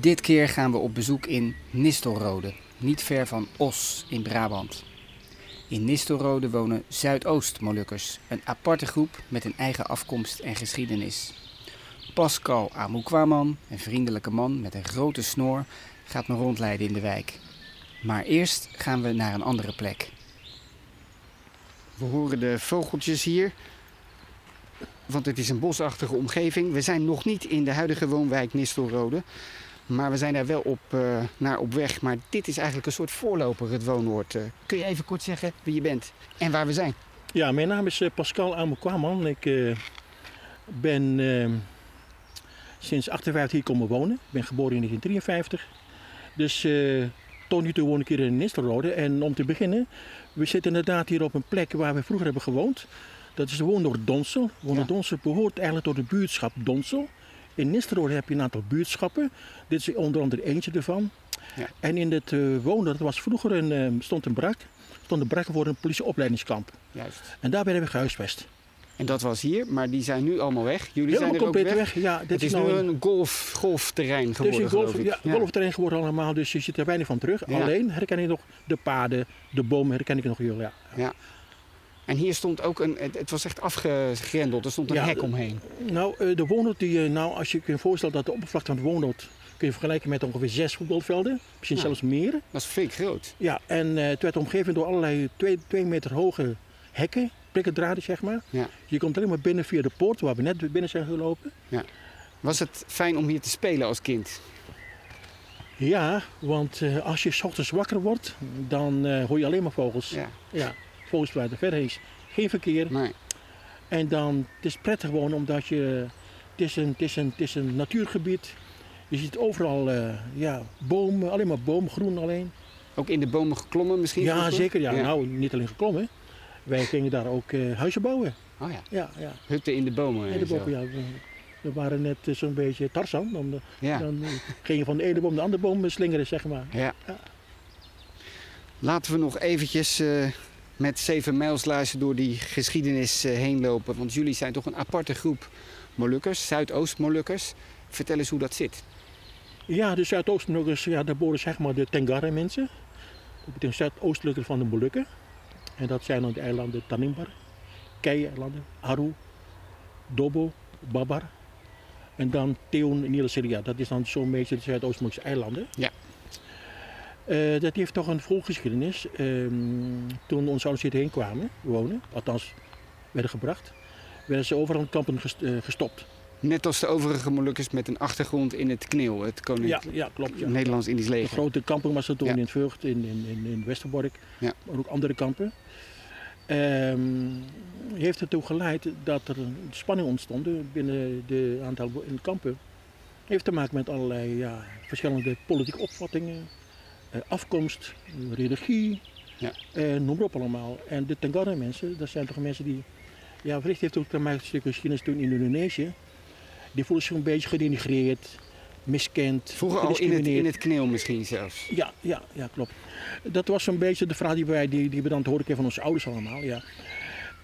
Dit keer gaan we op bezoek in Nistelrode, niet ver van Os in Brabant. In Nistelrode wonen Zuidoost-Molukkers, een aparte groep met een eigen afkomst en geschiedenis. Pascal Amukwaman, een vriendelijke man met een grote snor, gaat me rondleiden in de wijk. Maar eerst gaan we naar een andere plek. We horen de vogeltjes hier, want het is een bosachtige omgeving. We zijn nog niet in de huidige woonwijk Nistelrode, maar we zijn daar wel op, uh, naar op weg. Maar dit is eigenlijk een soort voorloper, het woonoord. Uh, kun je even kort zeggen wie je bent en waar we zijn? Ja, mijn naam is uh, Pascal Amukwaman. Ik ben ehm, sinds 58 hier komen wonen. Ik ben geboren in 1953. Dus tot nu toe woon ik hier in Nistelrode. En om te beginnen, we zitten inderdaad hier op een plek waar we vroeger hebben gewoond. Dat is de woondoor Donsel. Woondoor ja. Donsel behoort eigenlijk tot de buurtschap Donsel. In Nistelrode heb je een aantal buurtschappen. Dit is onder andere eentje ervan. Ja. En in het uh, wonen, dat was vroeger een, uh, stond een brak. Stond een brak voor een politieopleidingskamp. Juist. En daar werden we gehuisvest. En dat was hier, maar die zijn nu allemaal weg. Jullie Helemaal zijn er compleet ook weg. weg. Ja, dit het is, nou nu een golf, golfterrein geworden, Het is een golf, ja, golfterrein geworden allemaal, dus je ziet er weinig van terug. Ja. Alleen herken ik nog de paden, de bomen herken ik nog heel. Ja. Ja. En hier stond ook een, het, was echt afgegrendeld, er stond een Ja, hek omheen. Nou, eh, de woonnoot die, eh, nou, als je je voorstelt dat de oppervlakte van de woonnoot kun je vergelijken met ongeveer zes voetbalvelden, misschien Ja. zelfs meer. Dat is flink groot. Ja, en eh, het werd omgeven door allerlei twee, twee meter hoge hekken, prikkendraden zeg maar. Ja. Je komt alleen maar binnen via de poort waar we net binnen zijn gelopen. Was het fijn om hier te spelen als kind? Ja, want als je 's ochtends wakker wordt, dan eh, hoor je alleen maar vogels. Ja. Ja, vogels fluiten. Verder is geen verkeer. Nee. En dan, het is prettig gewoon omdat je, het is een, het is een, het is een natuurgebied. Je ziet overal eh, ja, bomen, alleen maar bomen, groen alleen. Ook in de bomen geklommen misschien? Ja, vroeger? zeker. Ja. Nou, niet alleen geklommen. Wij gingen daar ook eh, huizen bouwen. Oh ja, Ja, ja. hutten in de bomen. En en de bomen, ja. we- waren net eh, zo'n beetje Tarzan. Dan, Ja. dan ging je van de ene boom naar de andere boom slingeren, zeg maar. Ja. Ja. Laten we nog eventjes met zeven mijlsluizen door die geschiedenis eh, heen lopen. Want jullie zijn toch een aparte groep Molukkers, Zuidoost-Molukkers. Vertel eens hoe dat zit. Ja, de eens, ja, daar boren zeg maar de Tengara mensen. Dat betekent zuidoostelijker van de Molukken. En dat zijn dan de eilanden Tanimbar, Kei-eilanden, Aru, Dobo, Babar. En dan Theon en Nieleseria. Dat is dan zo'n beetje de Zuidoost-Molukse eilanden. Ja. Eh, dat heeft toch een volgeschiedenis. Ehm, toen onze ouders hierheen kwamen wonen, althans werden gebracht, werden ze overal in kampen gest- eh, gestopt. Net als de overige Molukkers met een achtergrond in het KNIL, het Koninklijk ja klopt. Ja. Nederlands-Indisch De leger. grote kampen was er toen in Vught, in, in, in, in Westerbork, Ja. maar ook andere kampen. Ehm, heeft ertoe geleid dat er spanning ontstond binnen de aantal in de kampen. Heeft te maken met allerlei ja, verschillende politieke opvattingen, afkomst, eh, religie, Ja. eh, noem maar op allemaal. En de Tengara mensen, dat zijn toch mensen die, ja, wellicht heeft ook maken met een stuk geschiedenis toen in Indonesië. Die voelen zich een beetje gedenigreerd, miskend, Vroeger al in het, in het KNIL misschien zelfs. Ja, ja, ja, klopt. Dat was zo'n beetje de vraag die wij die, die we dan te horen kregen van onze ouders allemaal. Ja.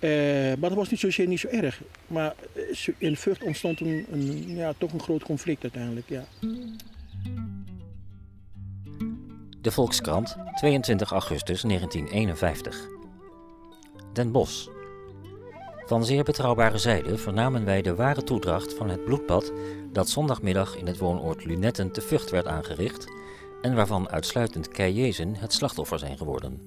Eh, maar dat was niet zozeer niet zo erg. Maar eh, in Vught ontstond een, een, ja, toch een groot conflict uiteindelijk. Ja. De Volkskrant, 22 augustus 1951. Den Bosch. Van zeer betrouwbare zijde vernamen wij de ware toedracht van het bloedbad dat zondagmiddag in het woonoord Lunetten te Vught werd aangericht en waarvan uitsluitend Keijezen het slachtoffer zijn geworden.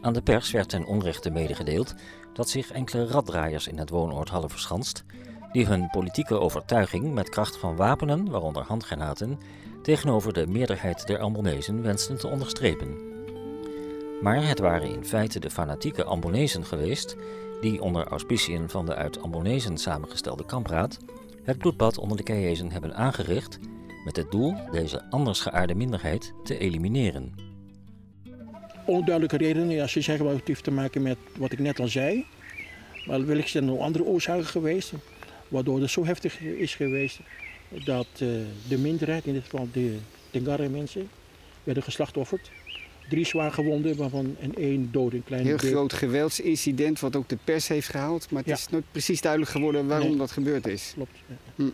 Aan de pers werd ten onrechte medegedeeld dat zich enkele raddraaiers in het woonoord hadden verschanst, die hun politieke overtuiging met kracht van wapenen, waaronder handgranaten, tegenover de meerderheid der Ambonezen wensten te onderstrepen. Maar het waren in feite de fanatieke Ambonezen geweest die onder auspiciën van de uit Ambonezen samengestelde kampraad het bloedbad onder de Keijezen hebben aangericht met het doel deze anders geaarde minderheid te elimineren. Onduidelijke redenen, ja, ze zeggen wel het heeft te maken met wat ik net al zei. Maar wellicht zijn er nog andere oorzaken geweest, waardoor het zo heftig is geweest dat uh, de minderheid, in dit geval de Tengara mensen, werden geslachtofferd. Drie zwaar gewonden, waarvan en één dood. Een kleine Heel groot geweldsincident wat ook de pers heeft gehaald. Maar het Ja. is nooit precies duidelijk geworden waarom Nee. dat gebeurd is. Klopt. ja. Hm. Ja.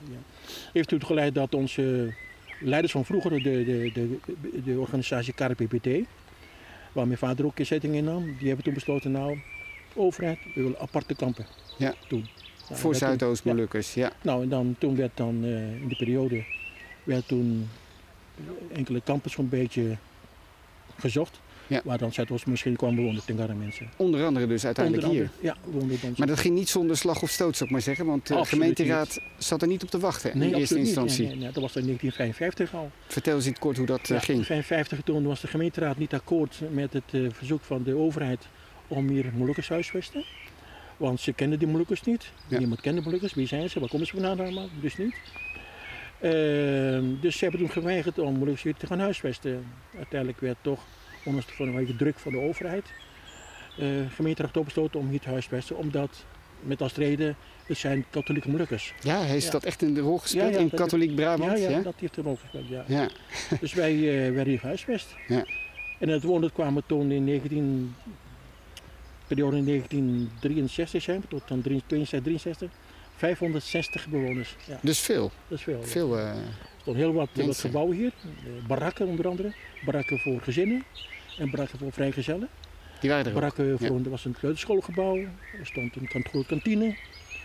Heeft ertoe geleid dat onze leiders van vroeger, de, de, de, de organisatie KRPPT, waar mijn vader ook inzetting in nam, die hebben toen besloten, nou, overheid, we willen aparte kampen. Ja. Toen. Nou, Voor Zuidoost-Molukkers, ja. Nou, en dan, toen werd dan eh, in die periode werd toen enkele kampen zo'n beetje gezocht. Ja. Waar dan Zuidoost misschien kwam wonen, Tengara mensen. Onder andere dus uiteindelijk hier. Ja, woonden dan. Maar dat ging niet zonder slag of stoot, zou ik maar zeggen. Want de Absoluut gemeenteraad zat er niet op te wachten in nee, eerste absoluut niet. instantie. Nee, dat was in 1955 al. Vertel eens in het kort hoe dat eh, Ja, ging. In 1955 toen was de gemeenteraad niet akkoord met het eh, verzoek van de overheid om hier Molukkers te huisvesten. Want ze kenden die Molukkers niet. Ja. Niemand kende Molukkers. Wie zijn ze? Waar komen ze vandaan allemaal? Dus niet. Ehm, dus ze hebben toen geweigerd om Molukkers hier te gaan huisvesten. Uiteindelijk werd toch, ondanks de druk van de overheid, eh gemeenteraad besloten om hier te huisvesten. Omdat, met als reden, het zijn katholieke Molukkers. Ja, heeft Ja. dat echt een rol gespeeld Ja, ja, in katholiek Brabant? ja, ja, dat heeft er ook gespeeld. Ja. Ja. Dus wij eh, werden hier gehuisvest. Ja. En het wonen kwamen toen in 19, periode in 1963 zijn we, tot dan 63, 63, 560 bewoners. Ja, Dus veel. dat is veel. ja. veel eh, Er stonden heel wat, wat gebouwen hier. Eh, barakken onder andere. Barakken voor gezinnen en barakken voor vrijgezellen. die waren er ook. Barakken voor, ja. er was een kleuterschoolgebouw. Er stond een groot kantine. Een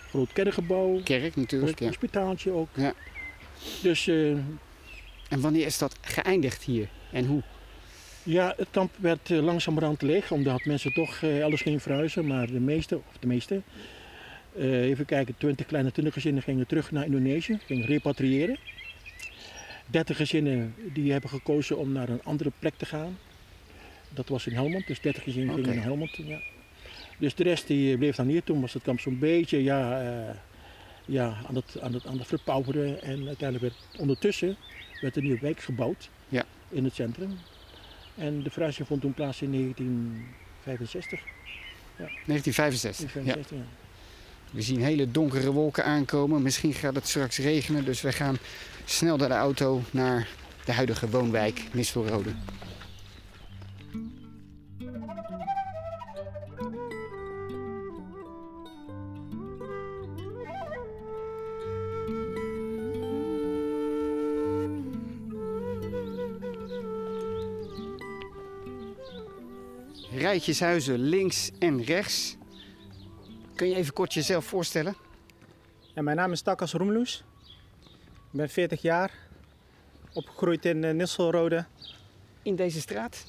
groot kerkgebouw. Kerk natuurlijk, Een ja. hospitaaltje ook. Ja. Dus eh, En wanneer is dat geëindigd hier? En hoe? Ja, het kamp werd eh, langzamerhand leeg, omdat mensen toch eh, elders gingen verhuizen. Maar de meeste, of de meeste, eh, even kijken, 20 kleine 20 gezinnen gingen terug naar Indonesië, gingen repatriëren. 30 gezinnen die hebben gekozen om naar een andere plek te gaan. Dat was in Helmond, dus 30 gezinnen gingen naar Helmond. Ja. Dus de rest die bleef dan hier. Toen was het kamp zo'n beetje ja, ja, aan, het, aan, het, aan het verpauperen. En uiteindelijk werd ondertussen werd een nieuwe wijk gebouwd Ja. in het centrum. En de verhuizing vond toen plaats in 1965. 1965. Ja. 1965 ja. We zien hele donkere wolken aankomen. Misschien gaat het straks regenen. Dus we gaan snel naar de auto naar de huidige woonwijk Nistelrode. Rijtjeshuizen links en rechts. Kun je even kort jezelf voorstellen? Ja, mijn naam is Takas Roemloes. Ik ben 40 jaar. Opgegroeid in uh, Nistelrode. In deze straat?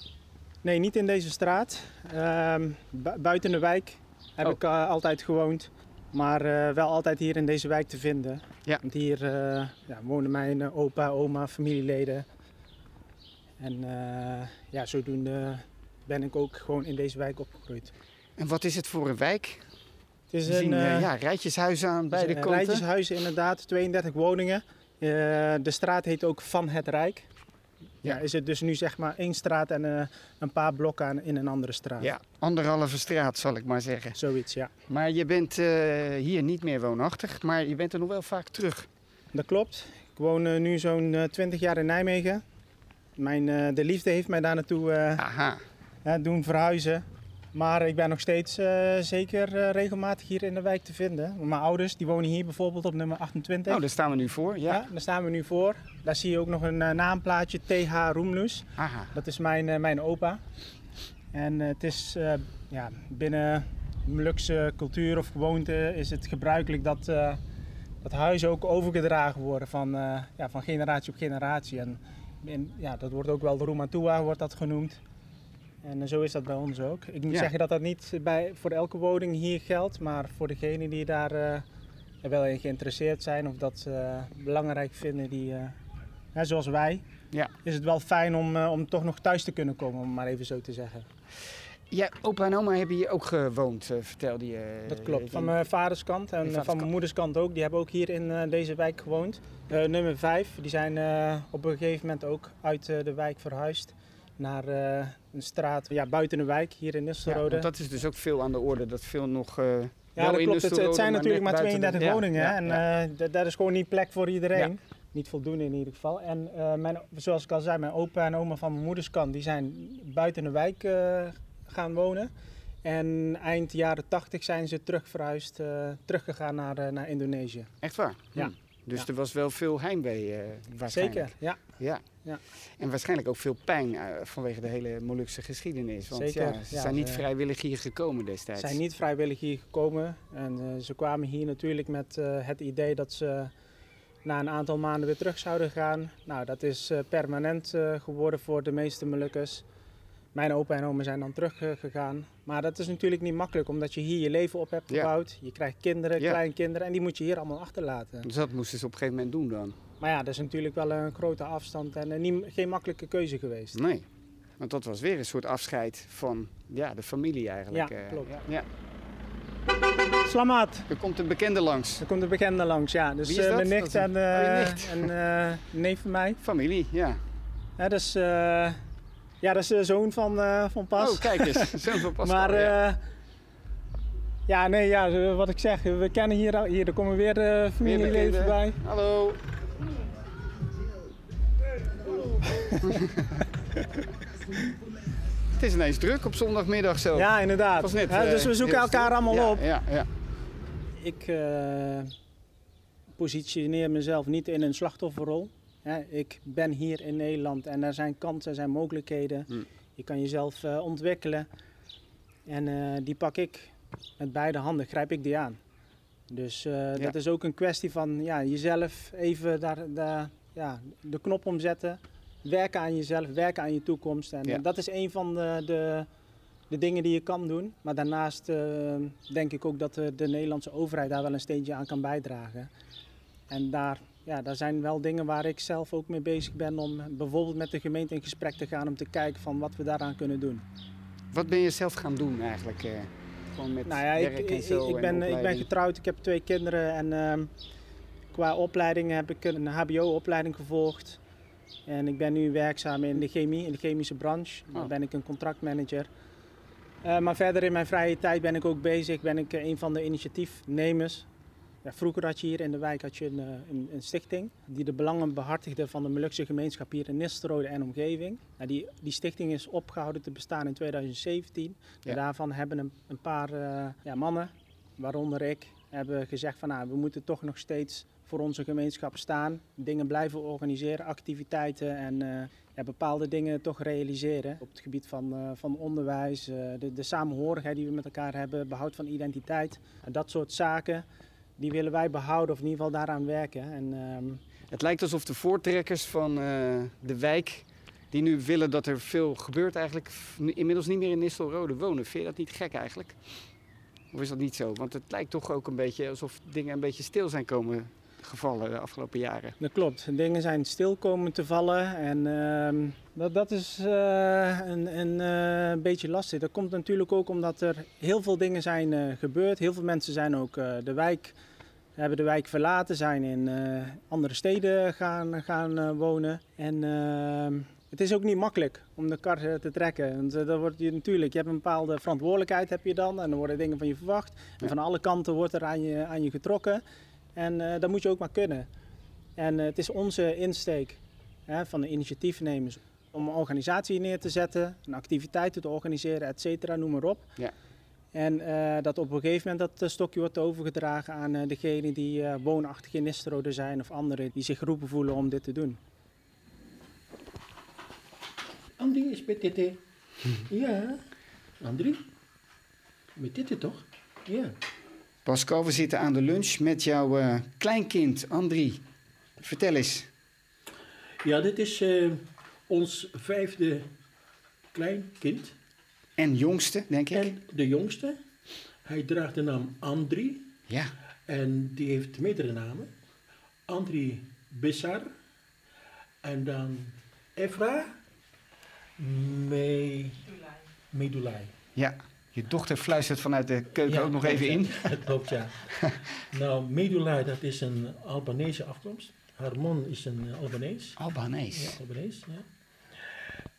Nee, niet in deze straat. Ehm, bu- buiten de wijk heb Oh. ik eh, altijd gewoond. Maar eh, wel altijd hier in deze wijk te vinden. Ja. Want hier eh, ja, wonen mijn eh, opa, oma, familieleden. En eh, ja, zodoende ben ik ook gewoon in deze wijk opgegroeid. En wat is het voor een wijk? Het is We zien een eh, ja, rijtjeshuizen aan beide kanten. Rijtjeshuizen inderdaad, 32 woningen. Eh, de straat heet ook Van het Rijk. Ja. Ja. is het dus nu zeg maar één straat en een paar blokken aan, in een andere straat. Ja, anderhalve straat zal ik maar zeggen. Zoiets, ja. Maar je bent hier niet meer woonachtig, maar je bent er nog wel vaak terug. Dat klopt. Ik woon nu zo'n eh, 20 jaar in Nijmegen. Mijn, de liefde heeft mij daar naartoe Aha, doen verhuizen. Maar ik ben nog steeds eh, zeker eh, regelmatig hier in de wijk te vinden. Mijn ouders die wonen hier bijvoorbeeld op nummer 28. nou daar staan we nu voor. Ja. ja. daar staan we nu voor. Daar zie je ook nog een eh, naamplaatje, TH Roemloes. Aha. Dat is mijn, mijn opa. En het is ja, binnen Molukse cultuur of gewoonte is het gebruikelijk dat, dat huizen ook overgedragen worden van, ja, van generatie op generatie. En, ja, dat wordt ook wel de Rumatua wordt dat genoemd. En eh, zo is dat bij ons ook. Ik moet Ja. zeggen dat dat niet bij, voor elke woning hier geldt, maar voor degenen die daar eh, wel in geïnteresseerd zijn of dat eh, belangrijk vinden, die, ja, zoals wij, Ja. is het wel fijn om, om toch nog thuis te kunnen komen, om maar even zo te zeggen. Ja, opa en oma hebben hier ook gewoond, uh, vertelde je. Dat klopt, van mijn vaders kant en van mijn moeders kant ook. Die hebben ook hier in uh, deze wijk gewoond. Uh, nummer 5, die zijn op een gegeven moment ook uit de wijk verhuisd naar een straat ja, buiten de wijk, hier in Nistelrode. Ja, dat is dus ook veel aan de orde, dat veel nog... ja, dat klopt. Het, het, zijn natuurlijk maar 32 de, woningen ja, en daar is gewoon niet plek voor iedereen. Niet voldoende in ieder geval. En mijn, zoals ik al zei, mijn opa en oma van mijn moeders kant, die zijn buiten de wijk gaan wonen. En eind jaren 80 zijn ze terug verhuisd, uh, teruggegaan naar, uh, naar Indonesië. Echt waar? Ja. Hm. Dus er was wel veel heimwee uh, waarschijnlijk. Zeker, ja. ja. ja. En waarschijnlijk ook veel pijn vanwege de hele Molukse geschiedenis. Want Zeker, ja, ze zijn niet vrijwillig hier gekomen destijds. Ze zijn niet vrijwillig hier gekomen. En ze kwamen hier natuurlijk met het idee dat ze na een aantal maanden weer terug zouden gaan. Nou, dat is permanent geworden voor de meeste Molukkers. Mijn opa en oma zijn dan teruggegaan. Maar dat is natuurlijk niet makkelijk, omdat je hier je leven op hebt gebouwd. Je krijgt kinderen, ja. kleinkinderen en die moet je hier allemaal achterlaten. Dus dat moesten ze op een gegeven moment doen dan? Maar ja, dat is natuurlijk wel een grote afstand en niet, geen makkelijke keuze geweest. Nee, want dat was weer een soort afscheid van ja, de familie eigenlijk. Ja, klopt. Ja. Slamat. Er komt een bekende langs. Er komt een bekende langs, ja. Dus uh, mijn nicht en, uh, nicht. en uh, neef van mij. Familie, ja. Ja, dus ja, dat is de zoon van, uh, van Pas. Oh, kijk eens, zoon van Pas. maar ja. Uh, ja. nee, ja, wat ik zeg, we kennen hier, hier er komen weer de familieleden bij. Hallo. Het is ineens druk op zondagmiddag zo. Ja, inderdaad. Net, ja, dus we zoeken elkaar allemaal ja, op. Ja, ja. Ik positioneer mezelf niet in een slachtofferrol. Ik ben hier in Nederland en er zijn kansen, er zijn mogelijkheden. Hm. Je kan jezelf uh, ontwikkelen. En uh, die pak ik met beide handen, grijp ik die aan. Dus uh, ja. dat is ook een kwestie van ja, jezelf even daar, daar, ja, de knop omzetten. Werken aan jezelf, werken aan je toekomst. En ja. dat is een van de, de, de, dingen die je kan doen. Maar daarnaast denk ik ook dat de, de Nederlandse overheid daar wel een steentje aan kan bijdragen. En daar ja, daar zijn wel dingen waar ik zelf ook mee bezig ben om bijvoorbeeld met de gemeente in gesprek te gaan om te kijken van wat we daaraan kunnen doen. Wat ben je zelf gaan doen eigenlijk? Eh, gewoon met nou ja, werk ik, en zo ik, ik, ben, ik ben getrouwd, ik heb twee kinderen en uh, qua opleiding heb ik een HBO-opleiding gevolgd. En ik ben nu werkzaam in de chemie, in de chemische branche. Oh. Daar ben ik een contractmanager. Uh, maar verder in mijn vrije tijd ben ik ook bezig, ben ik een van de initiatiefnemers ja, vroeger had je hier in de wijk had je een, een, een, stichting die de belangen behartigde van de Molukse gemeenschap hier in Nistelrode en omgeving. Nou, die, die stichting is opgehouden te bestaan in 2017. Ja. Daarvan hebben een, een paar uh, ja, mannen, waaronder ik, hebben gezegd van nou, we moeten toch nog steeds voor onze gemeenschap staan. Dingen blijven organiseren, activiteiten en uh, ja, bepaalde dingen toch realiseren. Op het gebied van, uh, van onderwijs, de, de samenhorigheid die we met elkaar hebben, behoud van identiteit. En dat soort zaken die willen wij behouden of in ieder geval daaraan werken. En, um... Het lijkt alsof de voortrekkers van uh, de wijk, die nu willen dat er veel gebeurt, eigenlijk inmiddels niet meer in Nistelrode wonen. Vind je dat niet gek eigenlijk? Of is dat niet zo? Want het lijkt toch ook een beetje alsof dingen een beetje stil zijn komen gevallen de afgelopen jaren. Dat klopt. Dingen zijn stil komen te vallen en uh, dat, dat is uh, een, een uh, beetje lastig. Dat komt natuurlijk ook omdat er heel veel dingen zijn gebeurd. Heel veel mensen zijn ook de wijk, hebben de wijk verlaten, zijn in andere steden gaan, gaan wonen. En ehm, het is ook niet makkelijk om de kar te trekken. Want dan wordt je natuurlijk, je hebt een bepaalde verantwoordelijkheid heb je dan en er worden dingen van je verwacht. En van alle kanten wordt er aan je, aan je getrokken. En dat moet je ook maar kunnen. En het is onze insteek hè, van de initiatiefnemers om een organisatie neer te zetten, een activiteiten te organiseren, et cetera, noem maar op. Ja. En uh, dat op een gegeven moment dat stokje wordt overgedragen aan degenen die woonachtig in Nisterode zijn of anderen die zich geroepen voelen om dit te doen. Andri is met dit. Ja, Andri? Met dit toch? Ja. Pascal, we zitten aan de lunch met jouw uh, kleinkind, Andri. Vertel eens. Ja, dit is uh, ons vijfde kleinkind. En jongste, denk ik. En de jongste. Hij draagt de naam Andri. Ja. En die heeft meerdere namen. Andri Bissar. En dan Efra. Me... Medulai. Ja. Je dochter fluistert vanuit de keuken Ja, ook nog even in. Dat klopt, ja. nou, Medula, dat is een Albanese afkomst. Haar man is een eh, Albanees. Albanees. Ja, Albanees, ja.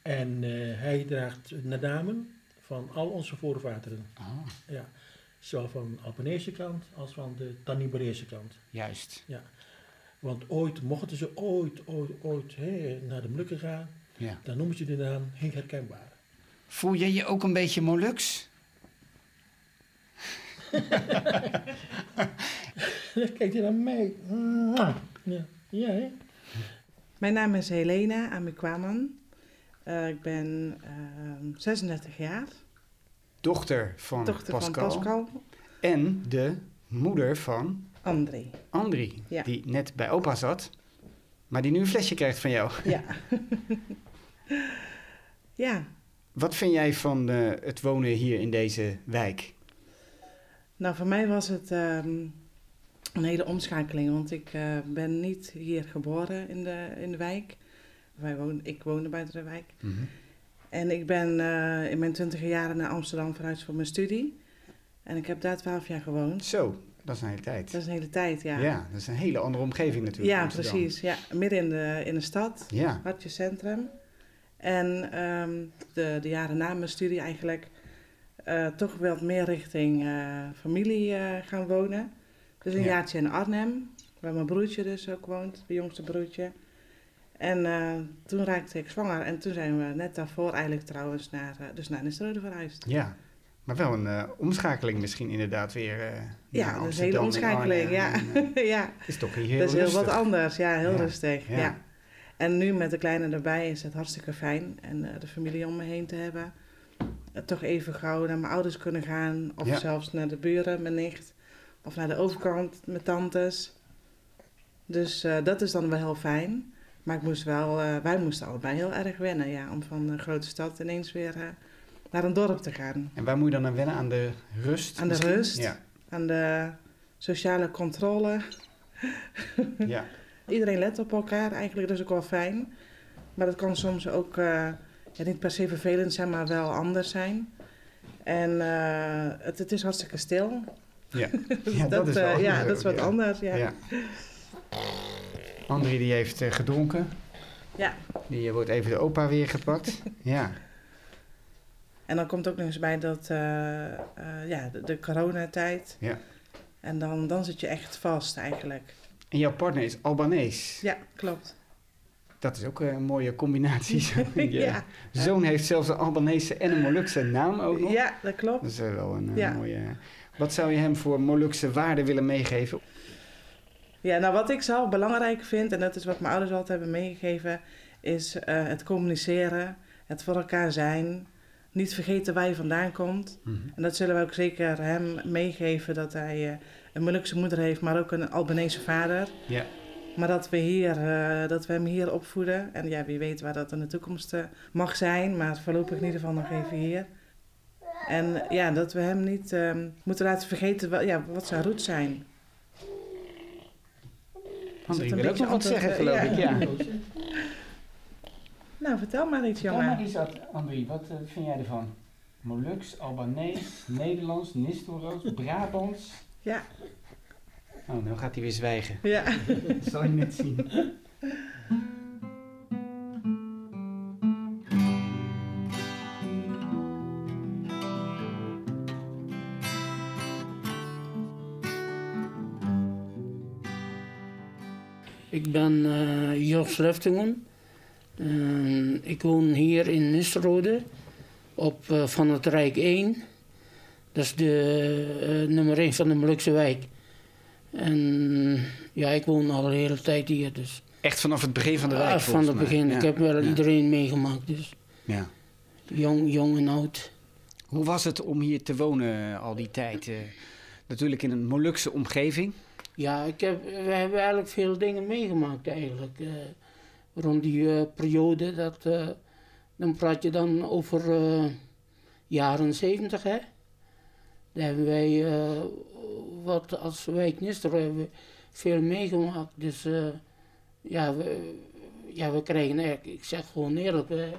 En eh, hij draagt namen van al onze voorvaderen. Oh, Ja. Zowel van de Albanese kant als van de Tanibarese kant. juist. Want ooit, mochten ze ooit, ooit, ooit hè, naar de Molukken gaan, Ja. dan noemen ze de naam heel herkenbaar. Voel jij je ook een beetje Molux? Kijk je naar mij. Ja, ja hè? Mijn naam is Helena Amikwaman. Eh ik ben ehm, 36 jaar, Dochter van dochter Pascal. van Pascal En de moeder van André. Andri, Ja. die net bij opa zat, maar die nu een flesje krijgt van jou. Ja. ja, Wat vind jij van eh, het wonen hier in deze wijk? nou voor mij was het ehm, een hele omschakeling, want ik eh, ben niet hier geboren in de, in de wijk. Wij woon, ik woonde buiten de wijk. En ik ben eh, in mijn twintiger jaren naar Amsterdam verhuisd voor mijn studie. En ik heb daar twaalf jaar gewoond. Zo, dat is een hele tijd. Dat is een hele tijd, ja. Ja, dat is een hele andere omgeving natuurlijk. Ja, Amsterdam. precies. Ja, midden in de, in de stad. Ja, Hartje Centrum. En ehm, de, de jaren na mijn studie eigenlijk eh, toch wat meer richting eh, familie gaan wonen. Dus een Ja. jaartje in Arnhem, waar mijn broertje dus ook woont, mijn jongste broertje. En eh, toen raakte ik zwanger en toen zijn we net daarvoor eigenlijk trouwens naar, eh, dus naar Nisterode verhuisd. ja. Maar wel een eh, omschakeling misschien inderdaad weer Ja, dat is een hele en omschakeling, ja. En, ja, is toch heel dat is heel rustig. wat anders. Ja, heel Ja, rustig. ja. Ja. En nu met de kleine erbij is het hartstikke fijn. En de familie om me heen te hebben. Toch even gauw naar mijn ouders kunnen gaan. Of Ja. zelfs naar de buren, mijn nicht. Of naar de overkant, mijn tantes. Dus dat is dan wel heel fijn. Maar ik moest wel, eh, wij moesten allebei heel erg wennen. Ja, om van een grote stad ineens weer eh, naar een dorp te gaan. En waar moet je dan aan wennen? Aan de rust? Aan de misschien? rust. Ja, Aan de sociale controle. ja. Iedereen let op elkaar, eigenlijk dat is ook wel fijn. Maar dat kan soms ook eh, ja, niet per se vervelend zijn, maar wel anders zijn. En eh, het, het is hartstikke stil. ja. ja dat, is wel eh, ja, dat is wat ja. anders. Ja. Ja. André die heeft eh, gedronken. Ja. Die eh, wordt even de opa weer gepakt. ja. En dan komt ook nog eens bij dat eh, ja, de, de coronatijd. Ja. En dan, dan zit je echt vast eigenlijk. En jouw partner is Albanees. Ja, klopt. Dat is ook een mooie combinatie. Je Ja, zoon heeft zelfs een Albanese en een Molukse naam ook nog. ja dat klopt. Dat is wel een Ja. mooie... Wat zou je hem voor Molukse waarden willen meegeven? Ja, nou wat ik zelf belangrijk vind, en dat is wat mijn ouders altijd hebben meegegeven, is eh, het communiceren, het voor elkaar zijn, niet vergeten waar je vandaan komt. En dat zullen we ook zeker hem meegeven, dat hij eh, een Molukse moeder heeft, maar ook een Albanese vader. Ja. Maar dat we, hier, eh, dat we hem hier opvoeden. En ja, wie weet waar dat in de toekomst mag zijn, maar voorlopig in ieder geval nog even hier. En ja, dat we hem niet eh, moeten laten vergeten wel, ja, wat zijn roots zijn. Een wil ook nog wat zeggen, geloof ja. ik. Ja. Nou, vertel maar iets, Vertel jongen. maar eens wat, André. Wat eh, vind jij ervan? Molux, Albanees, Nederlands, Nistelroods, Brabants. Ja, Oh, nou gaat hij weer zwijgen. ja. Dat zal je net zien. Ik ben eh, Jos Leftingen. Eh, ik woon hier in Nisterode op eh, Van het Rijk 1. Dat is de nummer 1 van de Molukse wijk. En ja, ik woon al de hele tijd hier. Dus. Echt vanaf het begin van de wijk, van het begin. Ja. Ik heb wel Ja. iedereen meegemaakt. Dus. Ja. Jong, jong en oud. Hoe was het om hier te wonen al die tijd? natuurlijk in een Molukse omgeving. Ja, ik heb, we hebben eigenlijk veel dingen meegemaakt eigenlijk. eh, rond die eh, periode, dat, eh, dan praat je dan over jaren zeventig, hè. Daar hebben wij, wat als wijk Nistel, hebben we veel meegemaakt. Dus ja, we, ja, we krijgen eigenlijk, ik zeg gewoon eerlijk, we,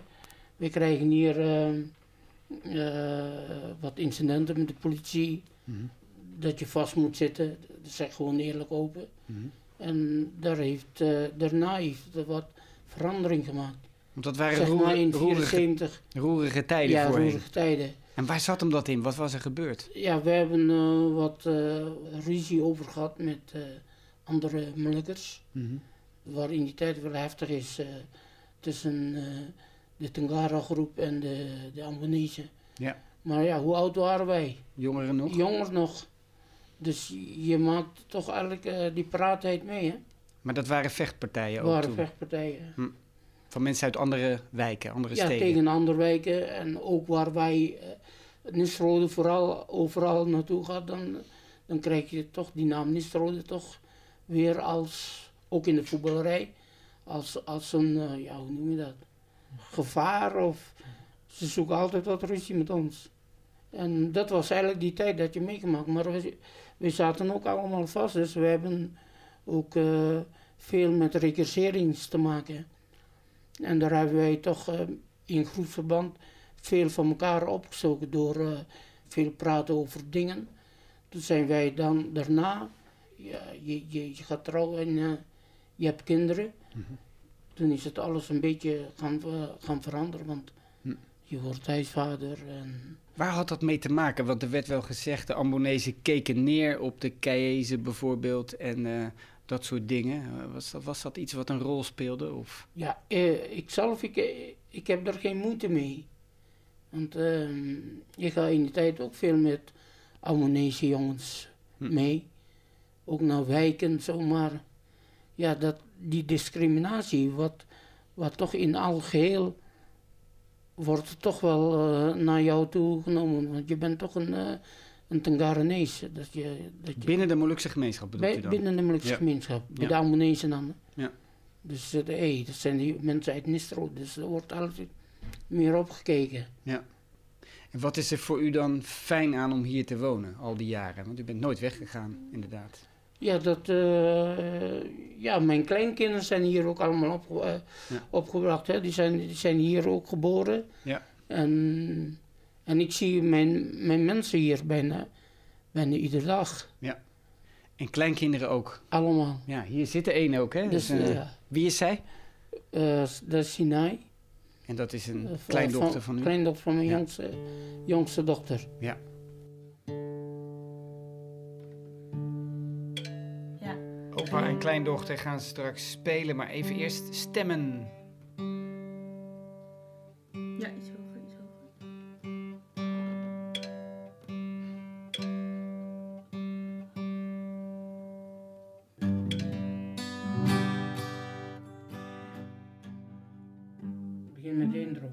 we krijgen hier wat incidenten met de politie. Mhm. Dat je vast moet zitten. Dat zeg gewoon eerlijk open. Mhm. En daar heeft, eh, daarna heeft wat verandering gemaakt. Want dat waren Zeg maar in roerige, 74. roerige tijden Ja, roerige tijden. En waar zat hem dat in? Wat was er gebeurd? Ja, we hebben eh, wat eh, ruzie over gehad met andere Molukkers. Mhm. Waar in die tijd wel heftig is tussen de Tengara-groep en de, de Ambonese. Ja. Maar ja, hoe oud waren wij? Jongeren nog? Jonger nog. Dus je maakt toch eigenlijk eh, die praatheid mee, hè? Maar dat waren vechtpartijen ook waren toen. vechtpartijen. Van mensen uit andere wijken, andere Ja, steden. tegen andere wijken. En ook waar wij, uh, Nisrode vooral overal naartoe gaat, dan, dan krijg je toch die naam Nisrode toch weer als, ook in de voetballerij, als, als een, eh, ja, hoe noem je dat? Gevaar of ze zoeken altijd wat ruzie met ons. En dat was eigenlijk die tijd dat je meegemaakt. Maar we, we zaten ook allemaal vast, dus we hebben ook eh, veel met recurserings te maken. En daar hebben wij toch uh, in groepsverband veel van elkaar opgezogen door uh, veel praten over dingen. Toen zijn wij dan daarna, ja, je, je, je gaat trouwen en je hebt kinderen. Mm -hmm. Toen is het alles een beetje gaan, gaan veranderen, want mm. je wordt huisvader. En... Waar had dat mee te maken? Want er werd wel gezegd, de Ambonezen keken neer op de Keezen bijvoorbeeld en uh, dat soort dingen. Was dat, was dat iets wat een rol speelde? Of? Ja, eh, ik zelf, ik, ik heb er geen moeite mee. Want uh, je gaat in die tijd ook veel met Ammonese jongens hm. mee. Ook naar wijken, zomaar. Ja, dat, die discriminatie, wat, wat toch in al geheel wordt toch wel uh, naar jou toe genomen. Want je bent toch een, uh, een Tengarenees. Dat je, dat je binnen de Molukse gemeenschap bedoel bij, je dan? Binnen de Molukse Ja. gemeenschap. Bij Ja. de Albanese dan. Ja. Dus uh, hey, dat zijn die mensen uit Nistro. Dus er wordt altijd meer opgekeken. Ja. En wat is er voor u dan fijn aan om hier te wonen, al die jaren? Want u bent nooit weggegaan, inderdaad. Ja, dat, eh, ja, mijn kleinkinderen zijn hier ook allemaal opge eh, Ja. opgebracht. Hè. Die, zijn, die zijn hier ook geboren. Ja. En, en ik zie mijn, mijn mensen hier bijna, bijna iedere dag. En kleinkinderen ook. Allemaal. Ja, hier zit er één ook, hè? Dus, Dus, eh, ja. Wie is zij? Dat is Sinai. En dat is een kleindochter van u? Kleindochter van mijn Ja. jongste, jongste dochter. Ja. Ja. Opa en kleindochter gaan straks spelen, maar even eerst stemmen. Ja, iets hoger, iets hoger. Begin met de intro.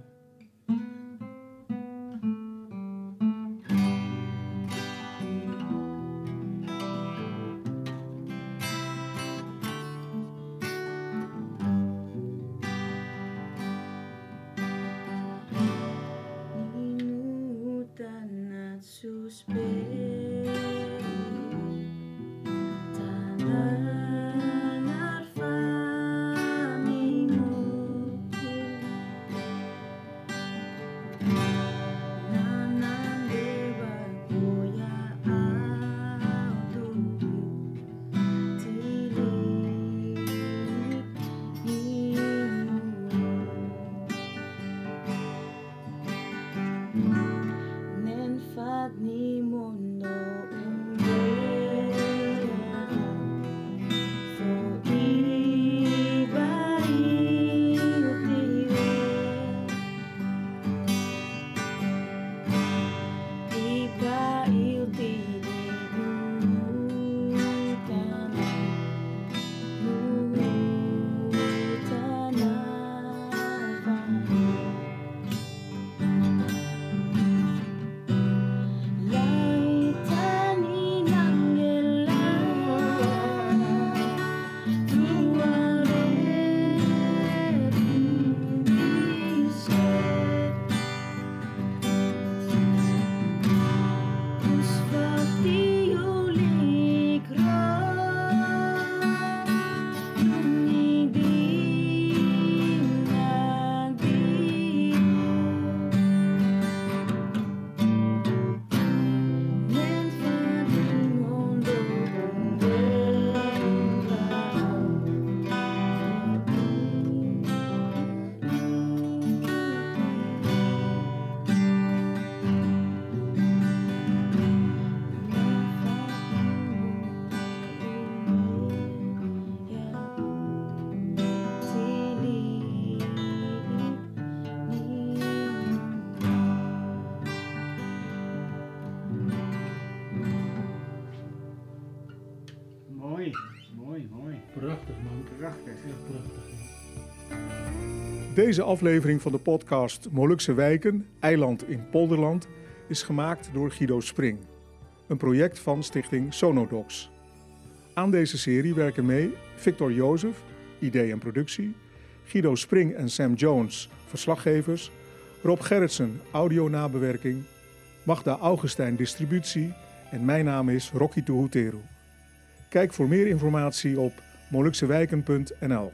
Deze aflevering van de podcast Molukse Wijken, Eiland in Polderland, is gemaakt door Guido Spring. Een project van stichting Sonodox. Aan deze serie werken mee Victor Jozef, idee en productie, Guido Spring en Sam Jones, verslaggevers, Rob Gerritsen, audio-nabewerking, Magda Augustijn, distributie en mijn naam is Rocky Tuhuteru. Kijk voor meer informatie op moluksewijken.nl.